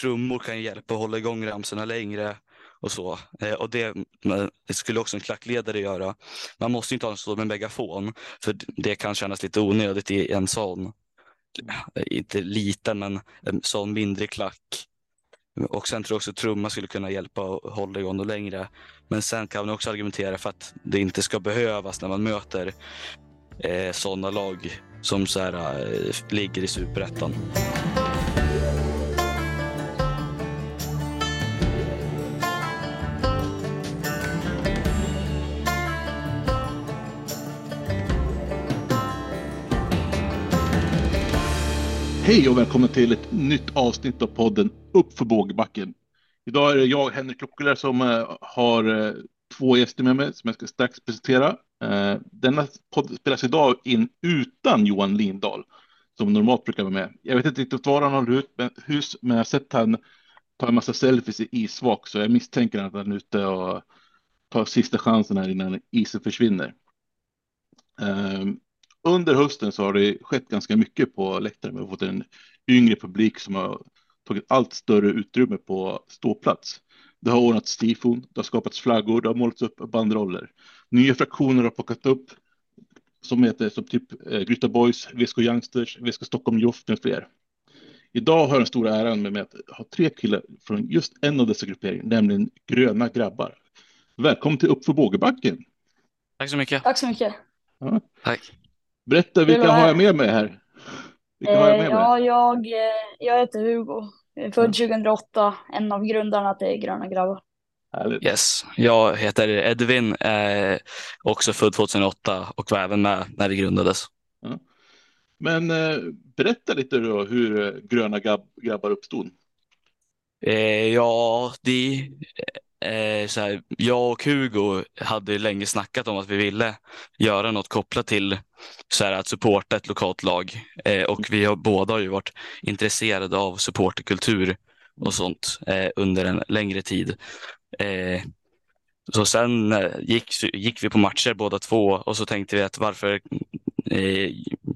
trummor kan hjälpa att hålla igång ramsorna längre och så. Eh, och det, det, skulle också en klackledare göra. Man måste inte ha en sån med megafon för det kan kännas lite onödigt i en sån, eh, inte liten men en sån mindre klack. Och sen tror jag också att trumma skulle kunna hjälpa att hålla igång det längre. Men sen kan man också argumentera för att det inte ska behövas när man möter eh, sådana lag som så här, eh, ligger i superettan. Hej och välkomna till ett nytt avsnitt av podden Upp för bågbacken. Idag är det jag, Henrik Lokkeler, som eh, har eh, två gäster med mig som jag ska strax presentera. Eh, denna podd spelas idag in utan Johan Lindahl som normalt brukar vara med. Jag vet inte riktigt var han håller hus, men jag har sett han ta en massa selfies i isvak, så jag misstänker att han är ute och tar sista chansen här innan isen försvinner. Under hösten så har det skett ganska mycket på läktaren. Vi har fått en yngre publik som har tagit allt större utrymme på ståplats. Det har ordnats tifon, det har skapats flaggor, det har målats upp banderoller. Nya fraktioner har plockat upp som heter som typ eh, Gryta Boys, VSK Youngsters, VSK Stockholm Joff med fler. Idag har jag den stora äran med mig att ha tre killar från just en av dessa grupperingar, nämligen Gröna grabbar. Välkommen till Uppför bågebacken. Tack så mycket. Tack så mycket. Ja. Tack. Berätta, vilka har jag med mig här? Vilka har jag med mig? Ja, jag, eh, jag heter Hugo, jag är född 2008, en av grundarna till Gröna grabbar. Härligt. Yes, jag heter Edvin, eh, också född 2008 och var även med när det grundades. Ja. Men eh, berätta lite då hur eh, Gröna grabbar uppstod. Eh, ja, det eh, så här, jag och Hugo hade länge snackat om att vi ville göra något kopplat till så här, att supporta ett lokalt lag. Eh, och vi har båda har ju varit intresserade av supporterkultur och sånt eh, under en längre tid. Så sen gick, gick vi på matcher båda två och så tänkte vi att varför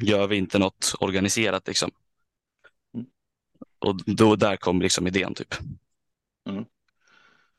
gör vi inte något organiserat liksom. Mm. Och då där kom liksom idén typ. Mm.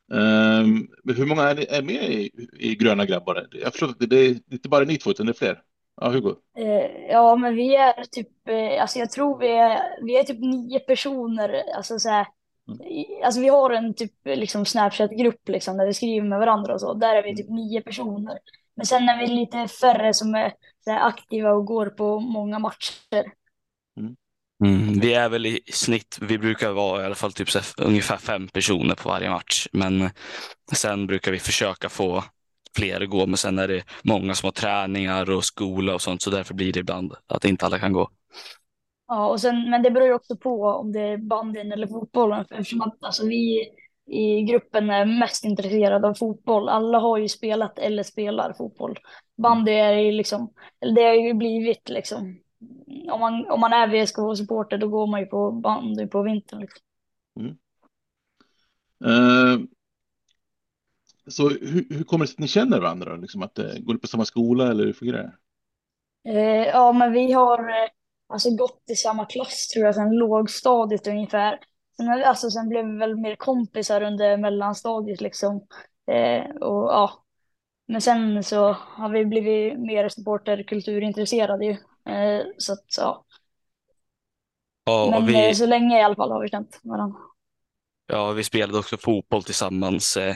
Um, hur många är, är med i, i Gröna grabbar? Jag förstår att det är inte bara ni två utan det är fler. Ja, Hugo? Uh, ja, men vi är typ, uh, alltså jag tror vi är, vi är typ nio personer. Alltså, så här, mm. alltså vi har en typ liksom Snapchat-grupp liksom, där vi skriver med varandra och så. Där är vi typ nio personer. Men sen är vi lite färre som är här, aktiva och går på många matcher. Mm, vi är väl i snitt, vi brukar vara i alla fall typ ungefär fem personer på varje match. Men sen brukar vi försöka få fler att gå. Men sen är det många som har träningar och skola och sånt. Så därför blir det ibland att inte alla kan gå. Ja, och sen, men det beror ju också på om det är bandyn eller fotbollen. Eftersom att alltså, vi i gruppen är mest intresserade av fotboll. Alla har ju spelat eller spelar fotboll. Bandy är ju liksom, det har ju blivit liksom om man, om man är VSK-supporter då går man ju på bandy på vintern. Liksom. Mm. Uh, så hur, hur kommer det sig att ni känner varandra? Liksom att uh, går ni på samma skola eller hur fungerar det? Uh, ja, men vi har uh, alltså gått i samma klass tror jag sedan lågstadiet ungefär. Sen, alltså, sen blev vi väl mer kompisar under mellanstadiet liksom. och ja, men sen så har vi blivit mer supporterkulturintresserade ju. Eh, så att ja. ja Men vi... Eh, så länge i alla fall har vi känt varandra. Ja, vi spelade också fotboll tillsammans eh,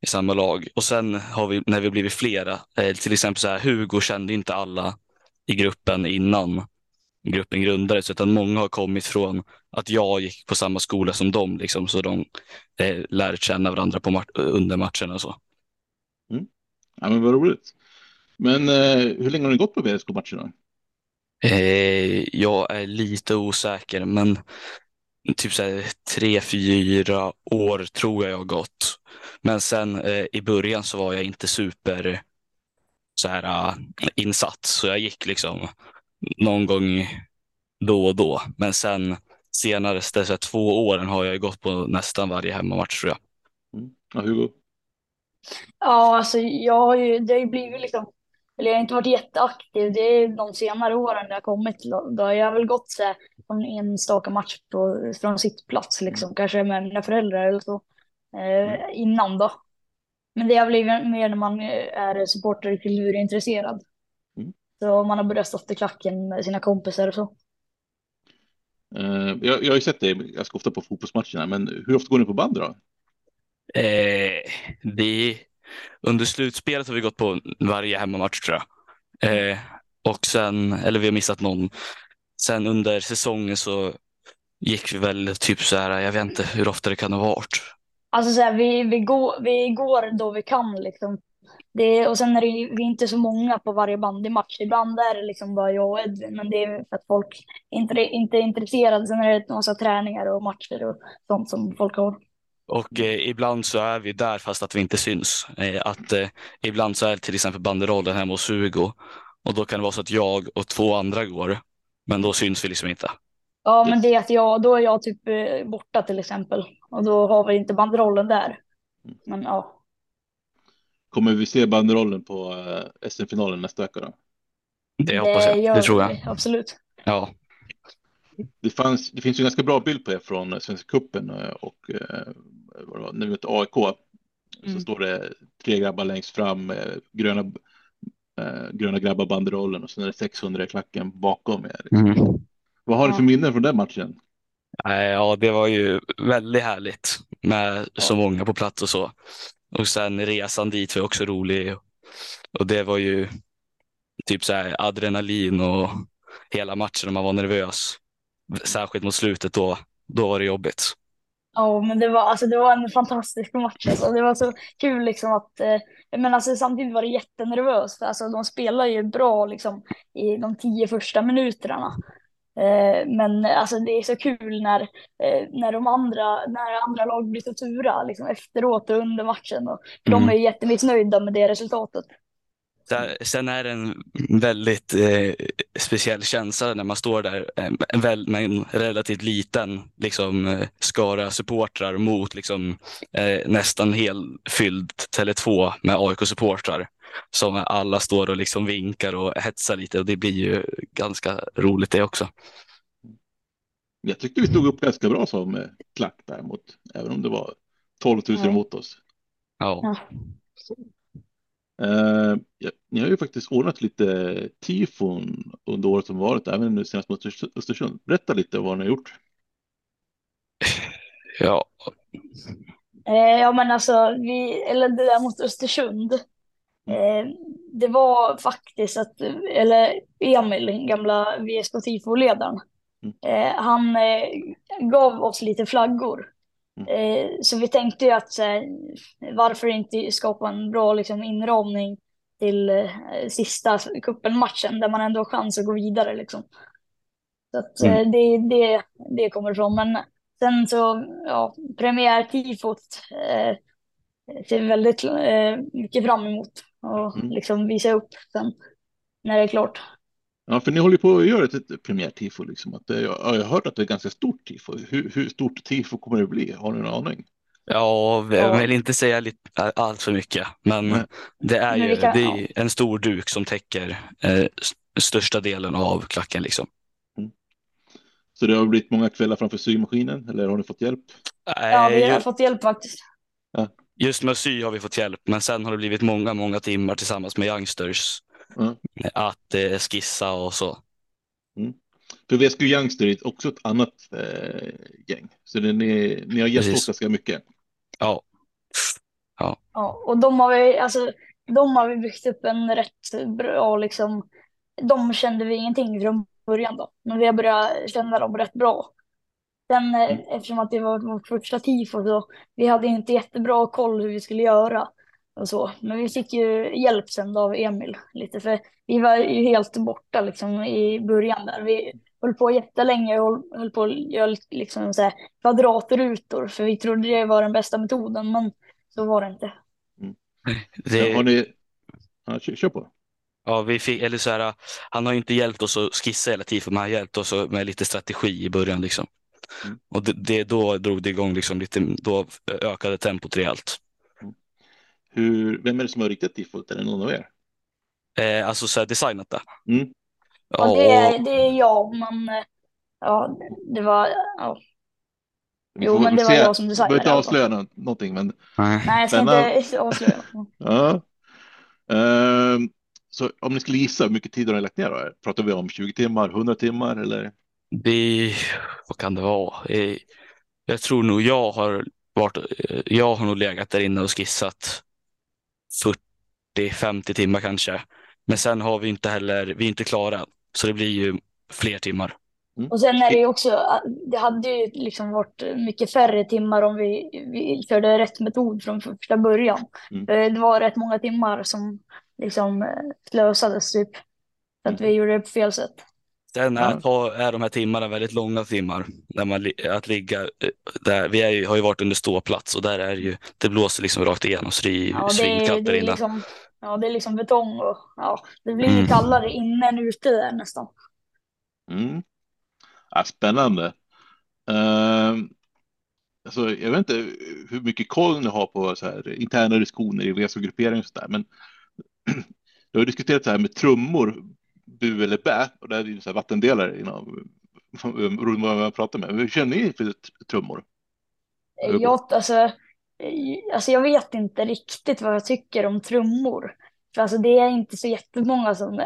i samma lag och sen har vi när vi blivit flera, eh, till exempel så här Hugo kände inte alla i gruppen innan gruppen grundades utan många har kommit från att jag gick på samma skola som dem liksom, så de eh, lär känna varandra på mat under matcherna och så. Mm. Ja, men vad roligt. Men eh, hur länge har ni gått på VSK-matcherna? Eh, jag är lite osäker, men typ så här, tre, fyra år tror jag jag har gått. Men sen eh, i början så var jag inte super så här uh, insatt, så jag gick liksom någon gång då och då. Men sen senare, dessa två åren har jag gått på nästan varje hemmamatch tror jag. Mm. Ja, Hugo? Ja, alltså jag har ju, det har ju blivit liksom eller jag har inte varit jätteaktiv. Det är de senare åren det har kommit. Då har jag väl gått så här, en enstaka match på, från sittplats, liksom, mm. kanske med mina föräldrar eller så, eh, mm. innan då. Men det har blivit mer när man är supporter och kulturintresserad. Mm. Så man har börjat stå i klacken med sina kompisar och så. Uh, jag, jag har ju sett dig ganska ofta på fotbollsmatcherna, men hur ofta går ni på band då? Eh, det, under slutspelet har vi gått på varje hemmamatch tror jag. Eh, och sen, eller vi har missat någon. Sen under säsongen så gick vi väl typ så här, jag vet inte hur ofta det kan ha varit. Alltså så här, vi, vi, går, vi går då vi kan liksom. Det, och sen är det vi är inte så många på varje bandymatch. Ibland är det liksom bara jag och Edvin, men det är för att folk inte, inte är intresserade. Sen är det en massa träningar och matcher och sånt som folk har. Och eh, ibland så är vi där fast att vi inte syns. Eh, att eh, Ibland så är det till exempel banderollen hemma hos Hugo och då kan det vara så att jag och två andra går, men då syns vi liksom inte. Ja, men det är att jag, då är jag typ eh, borta till exempel och då har vi inte banderollen där. Men ja. Kommer vi se banderollen på eh, SM-finalen nästa vecka då? Det hoppas jag, det, det tror jag. Vi, absolut. Ja. Det, fanns, det finns en ganska bra bild på det från Svenska cupen eh, och vad när vi mötte AIK. Mm. Så står det tre grabbar längst fram gröna, gröna grabbar banderollen och sen är det 600 i klacken bakom er. Liksom. Mm. Vad har du för minnen från den matchen? Ja, det var ju väldigt härligt med så många på plats och så. Och sen resan dit var också rolig. Och det var ju typ så här adrenalin och hela matchen och man var nervös. Särskilt mot slutet då, då var det jobbigt. Ja, men det var, alltså, det var en fantastisk match. Alltså. Det var så kul liksom att, eh, men alltså, samtidigt var det jättenervöst. Alltså, de spelar ju bra liksom, i de tio första minuterna. Eh, men alltså det är så kul när, eh, när de andra, när andra lag blir så tura liksom efteråt och under matchen. Och, mm. De är jättemissnöjda med det resultatet. Sen är det en väldigt eh, speciell känsla när man står där eh, väl, med en relativt liten liksom, eh, skara supportrar mot liksom, eh, nästan helfylld Tele2 med AIK-supportrar som alla står och liksom vinkar och hetsar lite och det blir ju ganska roligt det också. Jag tyckte vi stod upp ganska bra som klack där mot, även om det var 12 000 ja. mot oss. Ja. Uh, ja, ni har ju faktiskt ordnat lite tifon under året som varit, även nu senast mot Östersund. Berätta lite vad ni har gjort. Ja. Uh, ja, men alltså, vi, eller det där mot Östersund. Eh, det var faktiskt att, eller Emil, gamla VSK Tifo-ledaren, mm. eh, han eh, gav oss lite flaggor. Mm. Eh, så vi tänkte ju att varför inte skapa en bra liksom, inramning till eh, sista kuppen-matchen där man ändå har chans att gå vidare. Liksom. Så att, eh, mm. det, det, det kommer ifrån. Men sen så, ja, premiärtifot eh, ser väldigt eh, mycket fram emot och mm. liksom visa upp sen när det är klart. Ja, för ni håller på att göra ett, premiärtifo. Liksom. Att jag har hört att det är ganska stort tifo. Hur, hur stort tifo kommer det bli? Har ni en aning? Ja, jag vill inte säga lite, allt för mycket, men Nej. det är ju det är en stor duk som täcker eh, största delen av klacken. Liksom. Mm. Så det har blivit många kvällar framför symaskinen eller har ni fått hjälp? Ja, vi har fått hjälp faktiskt. Ja. Just med sy har vi fått hjälp, men sen har det blivit många, många timmar tillsammans med youngsters mm. att eh, skissa och så. Mm. För VSK Youngster är också ett annat eh, gäng, så det, ni, ni har hjälpt oss ganska mycket. Ja. ja. Ja, och de har vi, alltså, de har vi byggt upp en rätt bra, liksom, de kände vi ingenting från början då, men vi har börjat känna dem rätt bra. Sen eh, mm. eftersom att det var vårt första tifo så vi hade inte jättebra koll hur vi skulle göra och så. Men vi fick ju hjälp sen av Emil lite för vi var ju helt borta liksom i början där. Vi höll på jättelänge och höll på att göra liksom så här kvadratrutor för vi trodde det var den bästa metoden men så var det inte. Mm. Det... Har ni... Ja, kör på. Ja, vi fick, eller så här, han har inte hjälpt oss att skissa hela tiden, men han har hjälpt oss med lite strategi i början. Liksom. Mm. Och det, det, då drog det igång, liksom lite, då ökade tempot rejält. Hur, vem är det som har riktat tifot? Är det någon av er? Eh, alltså så här, designat det. Mm. Ja, det, är, det är jag, men eh, ja, det var, ja. Jo, men det var jag som designade behöver inte avslöja nå- någonting, men Nej. Nej, jag ska inte avslöja. ja. Ehm, så om ni skulle gissa, hur mycket tid har ni lagt ner då? Pratar vi om 20 timmar, 100 timmar eller? Det, vad kan det vara? Jag tror nog jag har varit, jag har nog legat där inne och skissat 40-50 timmar kanske. Men sen har vi inte heller, vi är inte klara. Så det blir ju fler timmar. Och sen är det ju också, det hade ju liksom varit mycket färre timmar om vi, vi körde rätt metod från första början. Mm. Eh, Det var rätt många timmar som liksom eh, slösades typ. Att vi gjorde det på fel sätt. Sen är, Ja. är de här timmarna väldigt långa timmar. När man, att ligga eh, där. Vi är ju, har ju varit under ståplats och där är det ju, det blåser liksom rakt igenom så det är ju Ja, det, det inne. liksom, ja, det är liksom betong och ja, det blir ju Mm. kallare inne än ute där nästan. Mm. Ja, spännande. Ehm, alltså, jag vet inte hur mycket koll ni har på så här, interna diskussioner i VSO-grupperingar och sådär, men du har diskuterat så här med trummor, bu eller bä, och det är ju så här vattendelare inom beroende på vad man pratar med. Hur känner ni för trummor? Jag, alltså, alltså jag vet inte riktigt vad jag tycker om trummor. För alltså det är inte så jättemånga som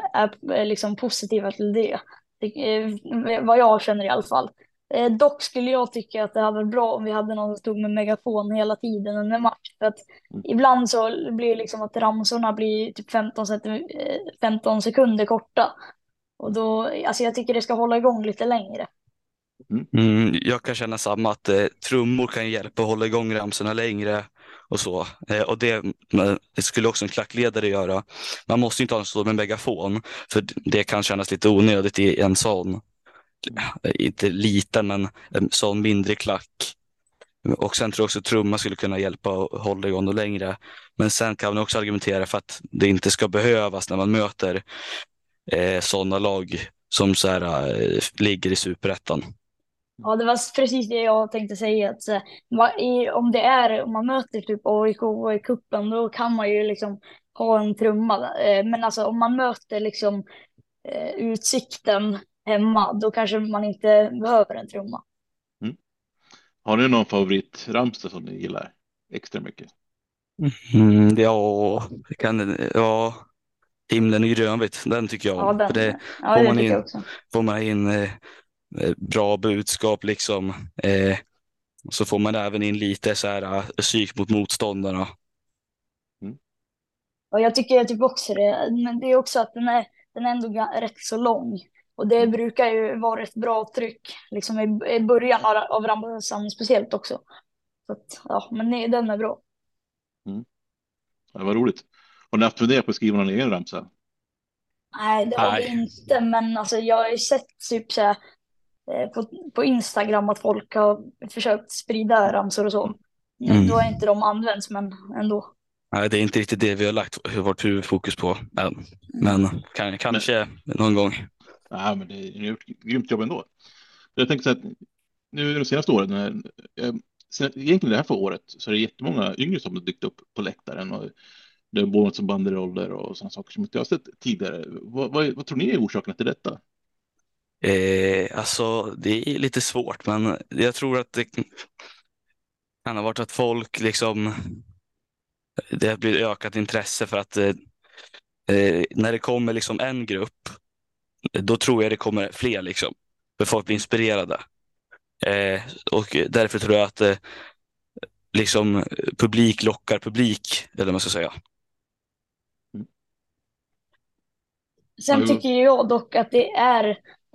är liksom positiva till det. det eh, vad jag känner i alla fall. Eh, Dock skulle jag tycka att det hade varit bra om vi hade någon som stod med megafon hela tiden under match. För att Mm. ibland så blir det liksom att ramsorna blir typ 15, centi- eh, 15 sekunder korta. Och då, alltså jag tycker det ska hålla igång lite längre. Mm, jag kan känna samma, att eh, trummor kan hjälpa att hålla igång ramsorna längre och så. Eh, och det, det skulle också en klackledare göra. Man måste ju inte ha en stå med megafon, för det kan kännas lite onödigt i en sån, inte liten, men en sån mindre klack. Och sen tror jag också att trumma skulle kunna hjälpa att hålla igång det längre. Men sen kan man också argumentera för att det inte ska behövas när man möter eh, sådana lag som så här, eh, ligger i superettan. Ja, det var precis det jag tänkte säga. Att, eh, så om det är, om man möter typ AIK i kuppen då kan man ju liksom ha en trumma. Eh, men alltså om man möter liksom eh, utsikten hemma, då kanske man inte behöver en trumma. Har ni någon favoritramsa som ni gillar extra mycket? Mm, ja, det kan, ja, himlen är grönvitt, den tycker jag Ja, om. den, För det ja, får man in. jag också. får man in eh, bra budskap liksom. Eh, så får man även in lite så här eh, psyk mot motståndarna. Och jag tycker typ också det, men det är också att den är, den är ändå rätt så lång. Och det brukar ju vara ett bra tryck, liksom i, i början av, av ramsan speciellt också. Så att, ja, men det, den är bra. Ja, vad roligt. Har ni haft funderat på att skriva någon egen ramsa? Nej, det har Nej. vi inte, men alltså, jag har ju sett typ så här, eh, på, på Instagram att folk har försökt sprida ramsor och så. Mm. Då har inte de använts, men ändå. Nej, det är inte riktigt det vi har lagt vårt huvudfokus på än. Men kan, kanske någon gång. Nej, men det är, ni har gjort ett grymt jobb ändå. Jag tänker så att nu de senaste åren, när, sen, egentligen det här för året, så är det jättemånga yngre som har dykt upp på läktaren och det har bollat som banderoller och sådana saker som inte jag har sett tidigare. Vad, vad, vad tror ni är orsakerna till detta? Eh, alltså, det är lite svårt, men jag tror att det kan ha varit att folk liksom, det har blivit ökat intresse för att eh, eh när det kommer liksom en grupp, då tror jag det kommer fler liksom. För folk blir inspirerade. Eh, och därför tror jag att eh, liksom publik lockar publik, eller vad man ska säga. Sen tycker jag dock att det är,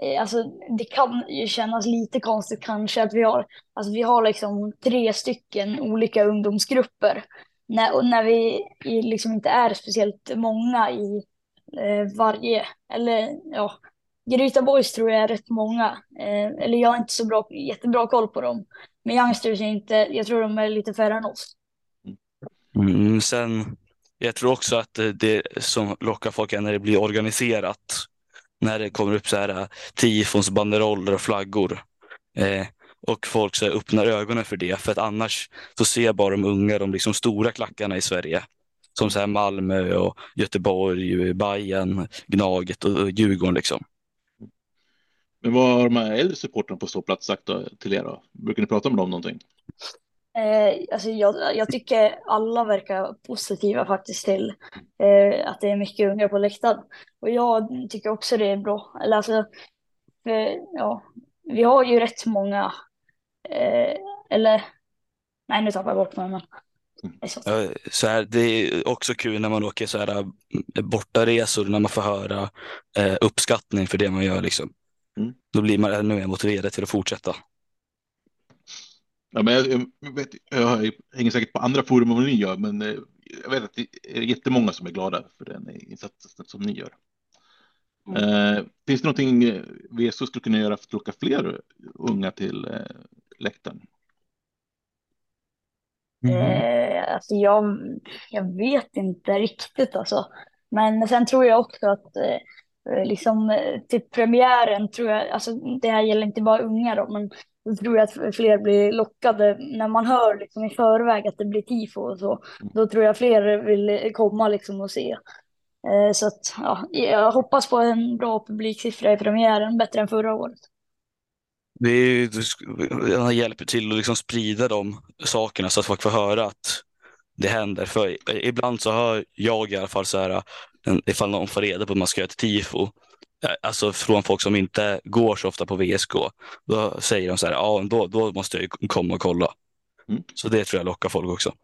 eh, alltså det kan ju kännas lite konstigt kanske att vi har, alltså vi har liksom tre stycken olika ungdomsgrupper. När, och när vi liksom inte är speciellt många i Eh, varje, eller ja, Gryta Boys tror jag är rätt många. Eh, eller jag har inte så bra, jättebra koll på dem. Men Youngsters är inte, jag tror de är lite färre än oss. Mm, sen, jag tror också att det som lockar folk är när det blir organiserat. När det kommer upp så här eh, tifons, banderoller och flaggor. Eh, och folk så här, öppnar ögonen för det. För att annars så ser bara de unga de liksom stora klackarna i Sverige. Som så här Malmö och Göteborg, Bayern, Gnaget och Djurgården liksom. Men vad har de här äldre supportrarna på ståplats sagt då, till er då? Brukar ni prata med dem någonting? Eh, alltså jag, jag tycker alla verkar positiva faktiskt till eh, att det är mycket unga på läktaren. Och jag tycker också det är bra. Eller alltså, för, ja, vi har ju rätt många, eh, eller nej nu tappar jag bort mig. Men, så här, det är också kul när man åker så här, bortaresor, när man får höra eh, uppskattning för det man gör. Liksom. Mm. Då blir man ännu mer motiverad till att fortsätta. Ja, men jag, jag, vet, jag hänger säkert på andra forum än vad ni gör, men eh, jag vet att det är jättemånga som är glada för den insatsen som ni gör. Mm. Eh, finns det någonting eh, VSO skulle kunna göra för att locka fler unga till eh, läktaren? Eh, alltså jag, jag vet inte riktigt alltså. Men sen tror jag också att eh, liksom till premiären tror jag, alltså det här gäller inte bara unga då, men då tror jag att fler blir lockade när man hör liksom i förväg att det blir tifo och så. Då tror jag fler vill komma liksom och se. Eh, så att ja, jag hoppas på en bra publiksiffra i premiären, bättre än förra året. Det är det hjälper till att liksom sprida de sakerna så att folk får höra att det händer. För ibland så hör jag i alla fall så här, ifall någon får reda på att man ska göra ett tifo, alltså från folk som inte går så ofta på VSK, då säger de så här, ja då, då måste jag komma och kolla. Mm. Så det tror jag lockar folk också.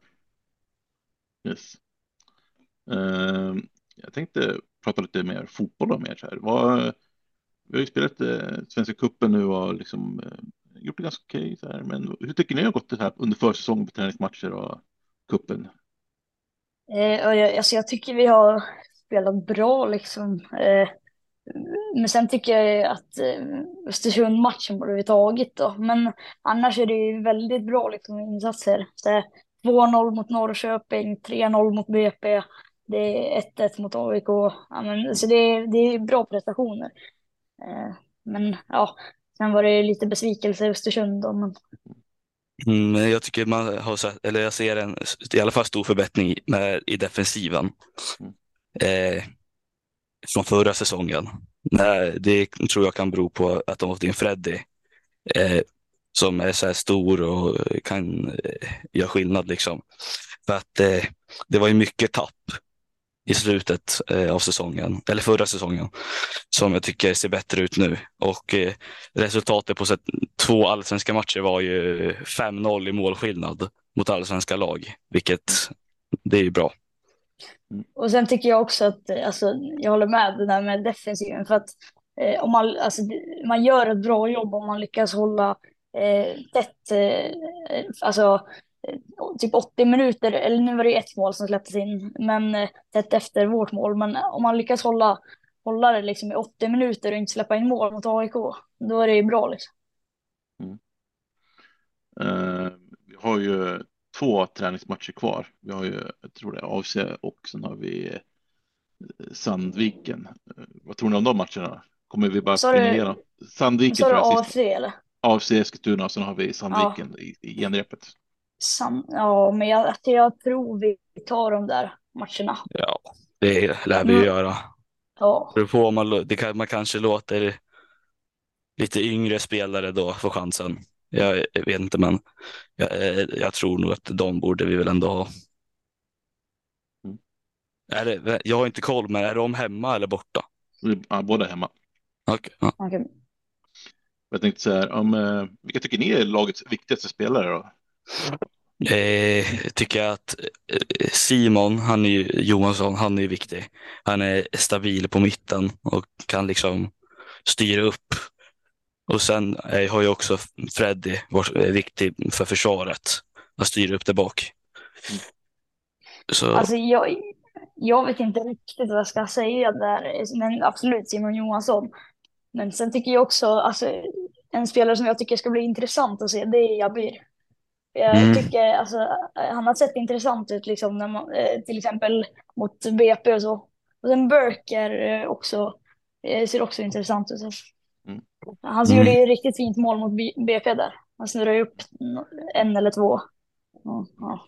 Yes. Uh, jag tänkte prata lite mer fotboll om er. Så här. Vad, vi har ju spelat eh, Svenska cupen nu och liksom, eh, gjort det ganska okej. Okay, men hur tycker ni har gått det här under försäsong på träningsmatcher och cupen? Eh, och jag, alltså jag tycker vi har spelat bra liksom. Eh, men sen tycker jag att eh, Östersund-matchen borde vi tagit då. Men annars är det ju väldigt bra liksom, insatser. 2-0 mot Norrköping, 3-0 mot BP. Det är 1-1 mot AIK. Ja, men, så det, det är bra prestationer. Eh, men ja, sen var det lite besvikelse i Östersund. Då, men... Mm, jag tycker man har sett, eller jag ser en i alla fall stor förbättring med, i defensiven. Eh, från förra säsongen. Nej, det tror jag kan bero på att de har fått in Freddy eh, som är så här stor och kan eh, göra skillnad. Liksom. För att eh, det var ju mycket tapp i slutet eh, av säsongen, eller förra säsongen, som jag tycker ser bättre ut nu. Och eh, resultatet på två allsvenska matcher var ju 5-0 i målskillnad mot allsvenska lag, vilket det är ju bra. Och sen tycker jag också att, eh, alltså, jag håller med det där med defensiven, för att eh, om man, alltså, man gör ett bra jobb om man lyckas hålla eh, tätt, eh, alltså typ 80 minuter, eller nu var det ett mål som släpptes in, men eh, tätt efter vårt mål. Men om man lyckas hålla, hålla det liksom i 80 minuter och inte släppa in mål mot AIK, då är det ju bra liksom. Mm. Uh, vi har ju två träningsmatcher kvar. Vi har ju, jag tror det är AFC och sen har vi eh, Sandviken. Vad tror ni om de matcherna? Kommer vi bara springa igenom? Sandviken. Sa du AFC eller? AFC Eskilstuna och sen har vi Sandviken ja. i, i genrepet. Sam ja, men jag, jag tror vi tar de där matcherna. Ja, det lär vi ju mm. göra. Ja. På man, det kan, man kanske låter lite yngre spelare då få chansen. Jag, vet inte, men jag, jag, tror nog att de borde vi väl ändå ha. Mm. Är det, jag har inte koll, men är de hemma eller borta? Ja, båda hemma. Okay, ja. okay. Jag tänkte så här, om, eh, vilka tycker ni är lagets viktigaste spelare då? Eh, tycker jag att eh, Simon, han är ju, Johansson, han är viktig. Han är stabil på mitten och kan liksom styra upp. Och sen eh, har ju också Freddy varit eh, viktig för försvaret. Att styra upp där bak. Så... Alltså jag, jag vet inte riktigt vad jag ska säga där, men absolut Simon Johansson. Men sen tycker jag också, alltså, en spelare som jag tycker ska bli intressant att se, det är Jabir. Jag mm. tycker alltså, han har sett intressant ut liksom när man, eh, till exempel mot BP och så. Och sen Burker eh, också, eh, ser också intressant ut. Mm. Han mm. gjorde ju riktigt fint mål mot BP där. Han snurrade upp en eller två. Ja.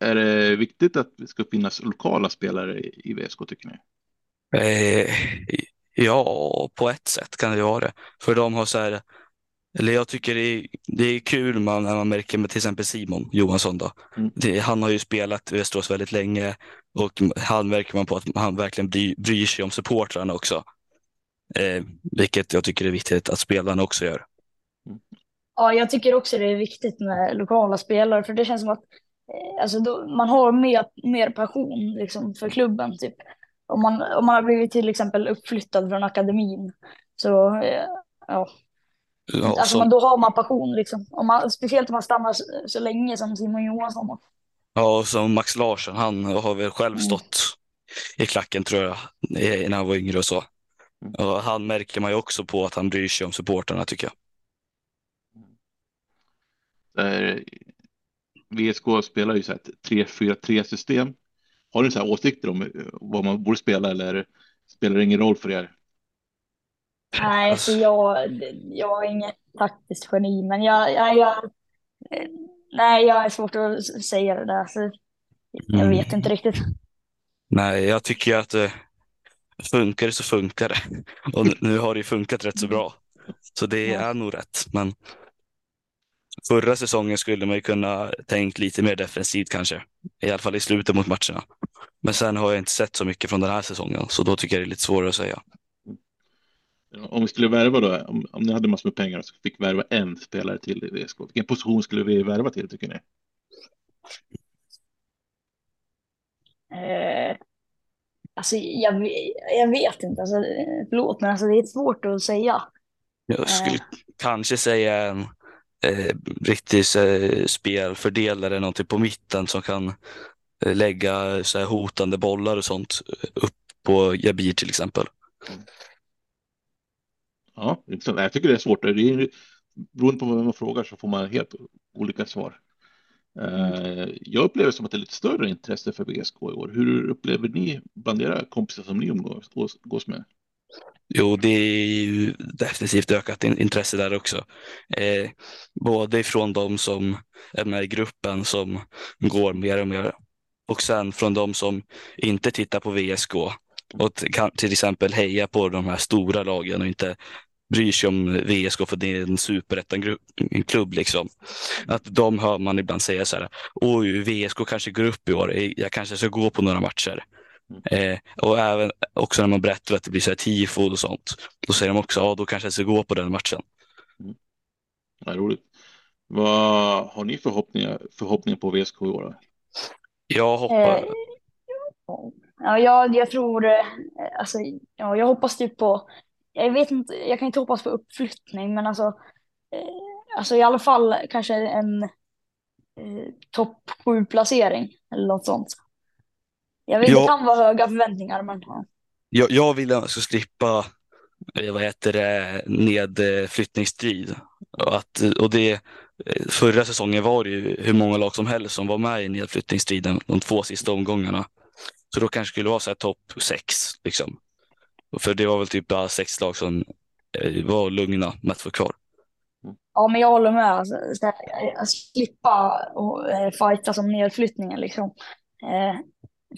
Är det viktigt att det ska finnas lokala spelare i VSK tycker ni? Eh, ja, på ett sätt kan det vara det. För de har så här, eller jag tycker det är, det är kul man, när man märker med till exempel Simon Johansson. Då. Mm. Det, han har ju spelat i Västerås väldigt länge och han märker man på att han verkligen bry, bryr sig om supportrarna också. Eh, vilket jag tycker är viktigt att spelarna också gör. Ja, jag tycker också det är viktigt med lokala spelare, för det känns som att eh, alltså, då, man har mer, mer passion liksom, för klubben. Typ. Om, man, om man har blivit till exempel uppflyttad från akademin, så eh, ja. Ja, alltså, som, man, då har man passion. Liksom. Om man, speciellt om man stannar så, så länge som Simon Johansson. ja, och som Max Larsson, han har väl själv Mm. stått i klacken tror jag, när han var yngre och så. Mm. Och han märker man ju också på att han bryr sig om supportrarna tycker jag. Där VSK spelar ju så här ett 3-4-3 system. Har ni så här åsikter om eh, vad man borde spela eller spelar det ingen roll för er? Nej, Alltså- så jag, jag är inget taktiskt geni, men jag, jag, jag, nej, jag är svårt att säga det där. Så jag Mm. vet inte riktigt. Nej, jag tycker att eh, funkar det så funkar det. Och nu, har det ju funkat rätt så bra. Så det är nog rätt. Men förra säsongen skulle man ju kunna tänkt lite mer defensivt kanske. I alla fall i slutet mot matcherna. Men sen har jag inte sett så mycket från den här säsongen. Så då tycker jag det är lite svårare att säga. Om vi skulle värva då, om, om ni hade massor med pengar och så fick värva en spelare till i VSK, vilken position skulle vi värva till tycker ni? Eh, alltså, jag, jag vet inte, alltså, eh, förlåt, men alltså, det är svårt att säga. Jag skulle Eh. kanske säga en eh, riktig eh, spelfördelare, någonting på mitten som kan eh, lägga så här, hotande bollar och sånt eh, upp på Jabir till exempel. Ja, intressant. jag tycker det är svårt. Det är, beroende på vem man frågar så får man helt olika svar. Mm. Jag upplever som att det är lite större intresse för VSK i år. Hur upplever ni bland era kompisar som ni umgås med? Jo, det är ju definitivt ökat intresse där också. Eh, både från de som är med i gruppen som går mer och mer och sen från de som inte tittar på VSK och kan till exempel heja på de här stora lagen och inte bryr sig om VSK för det är en superettan-klubb liksom. Att de hör man ibland säga så här, oj VSK kanske går upp i år, jag kanske ska gå på några matcher. Eh, och även också när man berättar att det blir så här tifo och sånt, då säger de också, ja då kanske jag ska gå på den matchen. Ja, roligt. Vad har ni förhoppningar, förhoppningar på VSK i år? då? Jag hoppas, Eh, ja, jag, jag tror, eh, alltså, ja, jag hoppas typ på, jag vet inte, jag kan inte hoppas på uppflyttning, men alltså, eh, alltså i alla fall kanske en eh, topp sju placering eller något sånt. Jag vet, Ja. det kan vara höga förväntningar, men ja. jag, jag vill att jag ska slippa eh, vad heter det, nedflyttningsstrid. Och, att, och det, eh, förra säsongen var det ju hur många lag som helst som var med i nedflyttningsstriden de två sista omgångarna. Så då kanske skulle vara så här topp sex. Liksom. För det var väl typ bara sex lag som eh, var lugna med att få kvar. Ja, men jag håller med. Alltså, att slippa och eh, fighta som nedflyttningen liksom. Eh,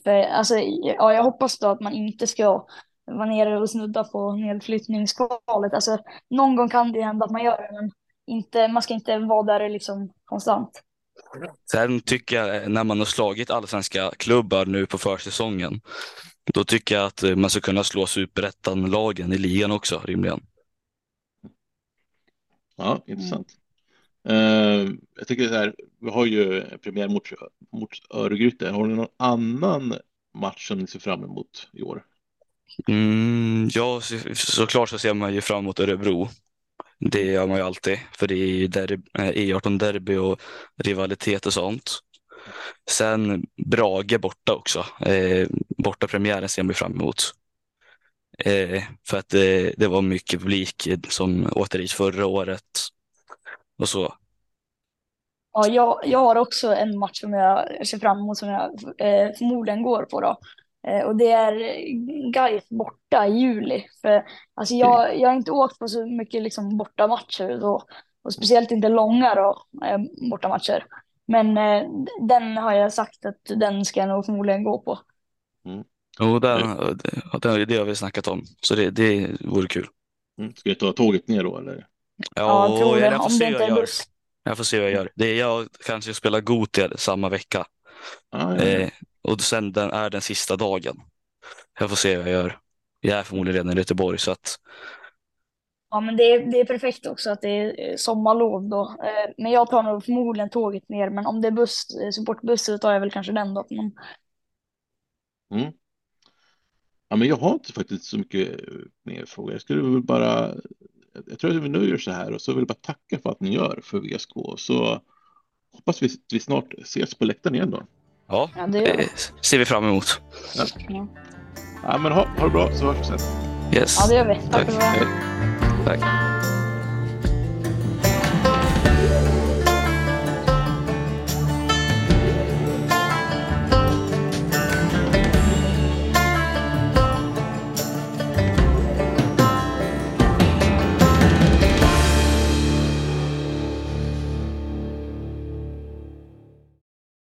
för, alltså, ja, jag hoppas då att man inte ska vara nere och snudda på nedflyttningskvalet. Alltså, någon gång kan det hända att man gör det, men inte, man ska inte vara där liksom konstant. Sen tycker jag eh, när man har slagit allsvenska klubbar nu på försäsongen, då tycker jag att eh, man ska kunna slå superettan-lagen i ligan också rimligen. Ja, intressant. Eh, jag tycker så här, vi har ju premiär mot, mot Örgryte. Har ni någon annan match som ni ser fram emot i år? Mm, ja, så, såklart så ser man ju fram emot Örebro. Det gör man ju alltid, för det är ju derb, eh, E18-derby och rivalitet och sånt. Sen Brage borta också. Eh, borta premiären ser man fram emot. Eh, för att det, det var mycket publik som åkte dit förra året. Och så. Ja, jag, jag har också en match som jag ser fram emot som jag eh, förmodligen går på då. Eh, och det är Gais borta i juli. För, alltså jag, jag har inte åkt på så mycket liksom, bortamatcher då, och speciellt inte långa då, eh, bortamatcher. Men eh, den har jag sagt att den ska jag nog förmodligen gå på. Jo, den, den, det har vi snackat om, så det, det vore kul. Mm. Ska jag ta tåget ner då eller? Ja, jag tror det. jag får se vad jag är gör. buss. Jag får se vad jag gör. Det är jag kanske spelar Gotia samma vecka. Ah, ja, ja. Eh, och sen den är den sista dagen. Jag får se vad jag gör. Jag är förmodligen redan i Göteborg så att Ja, men det är, det är perfekt också att det är eh, sommarlov då. Eh, Men jag tar nog förmodligen tåget ner. Men om det är buss, eh, supportbuss så tar jag väl kanske den då. Men, Mm. Ja, men jag har inte faktiskt så mycket mer frågor. Jag skulle väl bara, jag tror att vi nöjer så här och så vill jag bara tacka för att ni gör för VSK. Så hoppas vi att vi snart ses på läktaren igen då. ja, ja, det gör eh, ser vi fram emot. Ja. Ja, men ha, ha det bra så hörs vi sen. Yes. Ja, det gör vi. Tack Tack. för det. Hej. Tack.